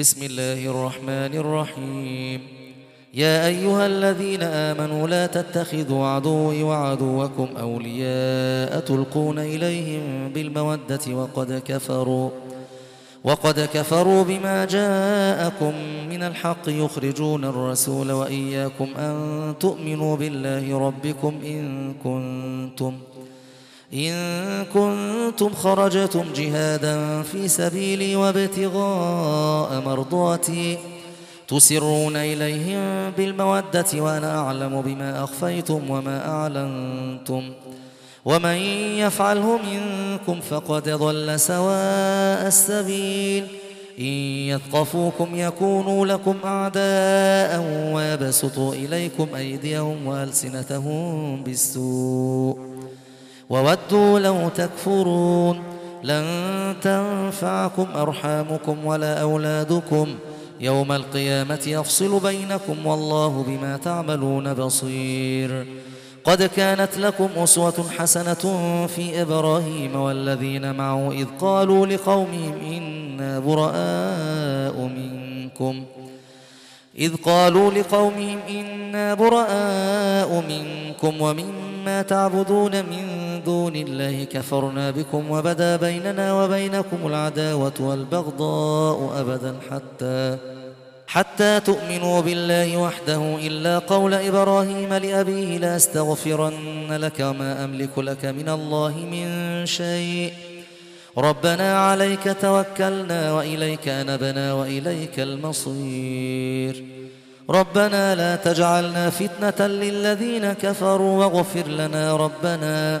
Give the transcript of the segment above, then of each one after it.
بسم الله الرحمن الرحيم. يا أيها الذين آمنوا لا تتخذوا عدوي وعدوكم أولياء تلقون إليهم بالمودة وقد كفروا وقد كفروا بما جاءكم من الحق يخرجون الرسول وإياكم أن تؤمنوا بالله ربكم إن كنتم إن كنتم خرجتم جهادا في سبيلي وابتغاء مرضاتي تسرون إليهم بالمودة وأنا أعلم بما أخفيتم وما أعلنتم ومن يفعله منكم فقد ضل سواء السبيل إن يثقفوكم يكونوا لكم أعداء ويبسطوا إليكم أيديهم وألسنتهم بالسوء وودوا لو تكفرون لن تنفعكم أرحامكم ولا أولادكم يوم القيامة يفصل بينكم والله بما تعملون بصير. قد كانت لكم أسوة حسنة في إبراهيم والذين معه إذ قالوا لقومهم إنا براء منكم. إذ قالوا لقومهم إنا براء منكم ومما تعبدون من دون الله كفرنا بكم وبدا بيننا وبينكم العداوة والبغضاء أبدا حتى حتى تؤمنوا بالله وحده إلا قول إبراهيم لأبيه لا استغفرن لك ما أملك لك من الله من شيء. ربنا عليك توكلنا وإليك أنبنا وإليك المصير. ربنا لا تجعلنا فتنة للذين كفروا واغفر لنا ربنا.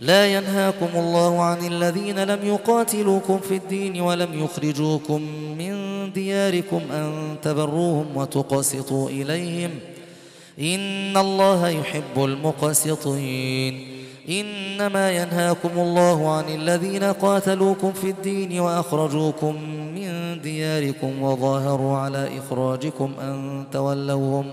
لا ينهاكم الله عن الذين لم يقاتلوكم في الدين ولم يخرجوكم من دياركم أن تبروهم وتقسطوا إليهم. إن الله يحب المقسطين. إنما ينهاكم الله عن الذين قاتلوكم في الدين وأخرجوكم من دياركم وظاهروا على إخراجكم أن تولوهم.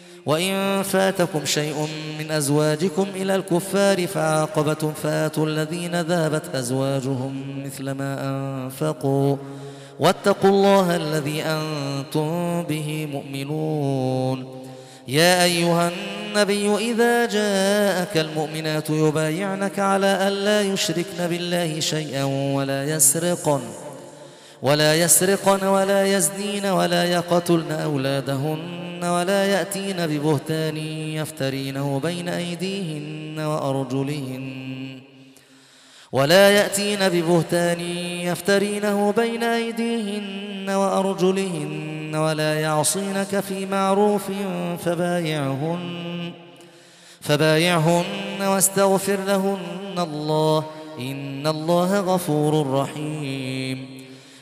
وإن فاتكم شيء من أزواجكم إلى الكفار فعاقبتم فاتوا الذين ذهبت أزواجهم مثل ما أنفقوا. واتقوا الله الذي أنتم به مؤمنون. يا أيها النبي إذا جاءك المؤمنات يبايعنك على ألا يشركن بالله شيئا ولا يسرقن. ولا يسرقن ولا يزنين ولا يقتلن أولادهن ولا يأتين ببهتان يفترينه بين أيديهن وأرجلهن ولا يأتين ببهتان يفترينه بين أيديهن وأرجلهن ولا يعصينك في معروف فبايعهن فبايعهن واستغفر لهن الله إن الله غفور رحيم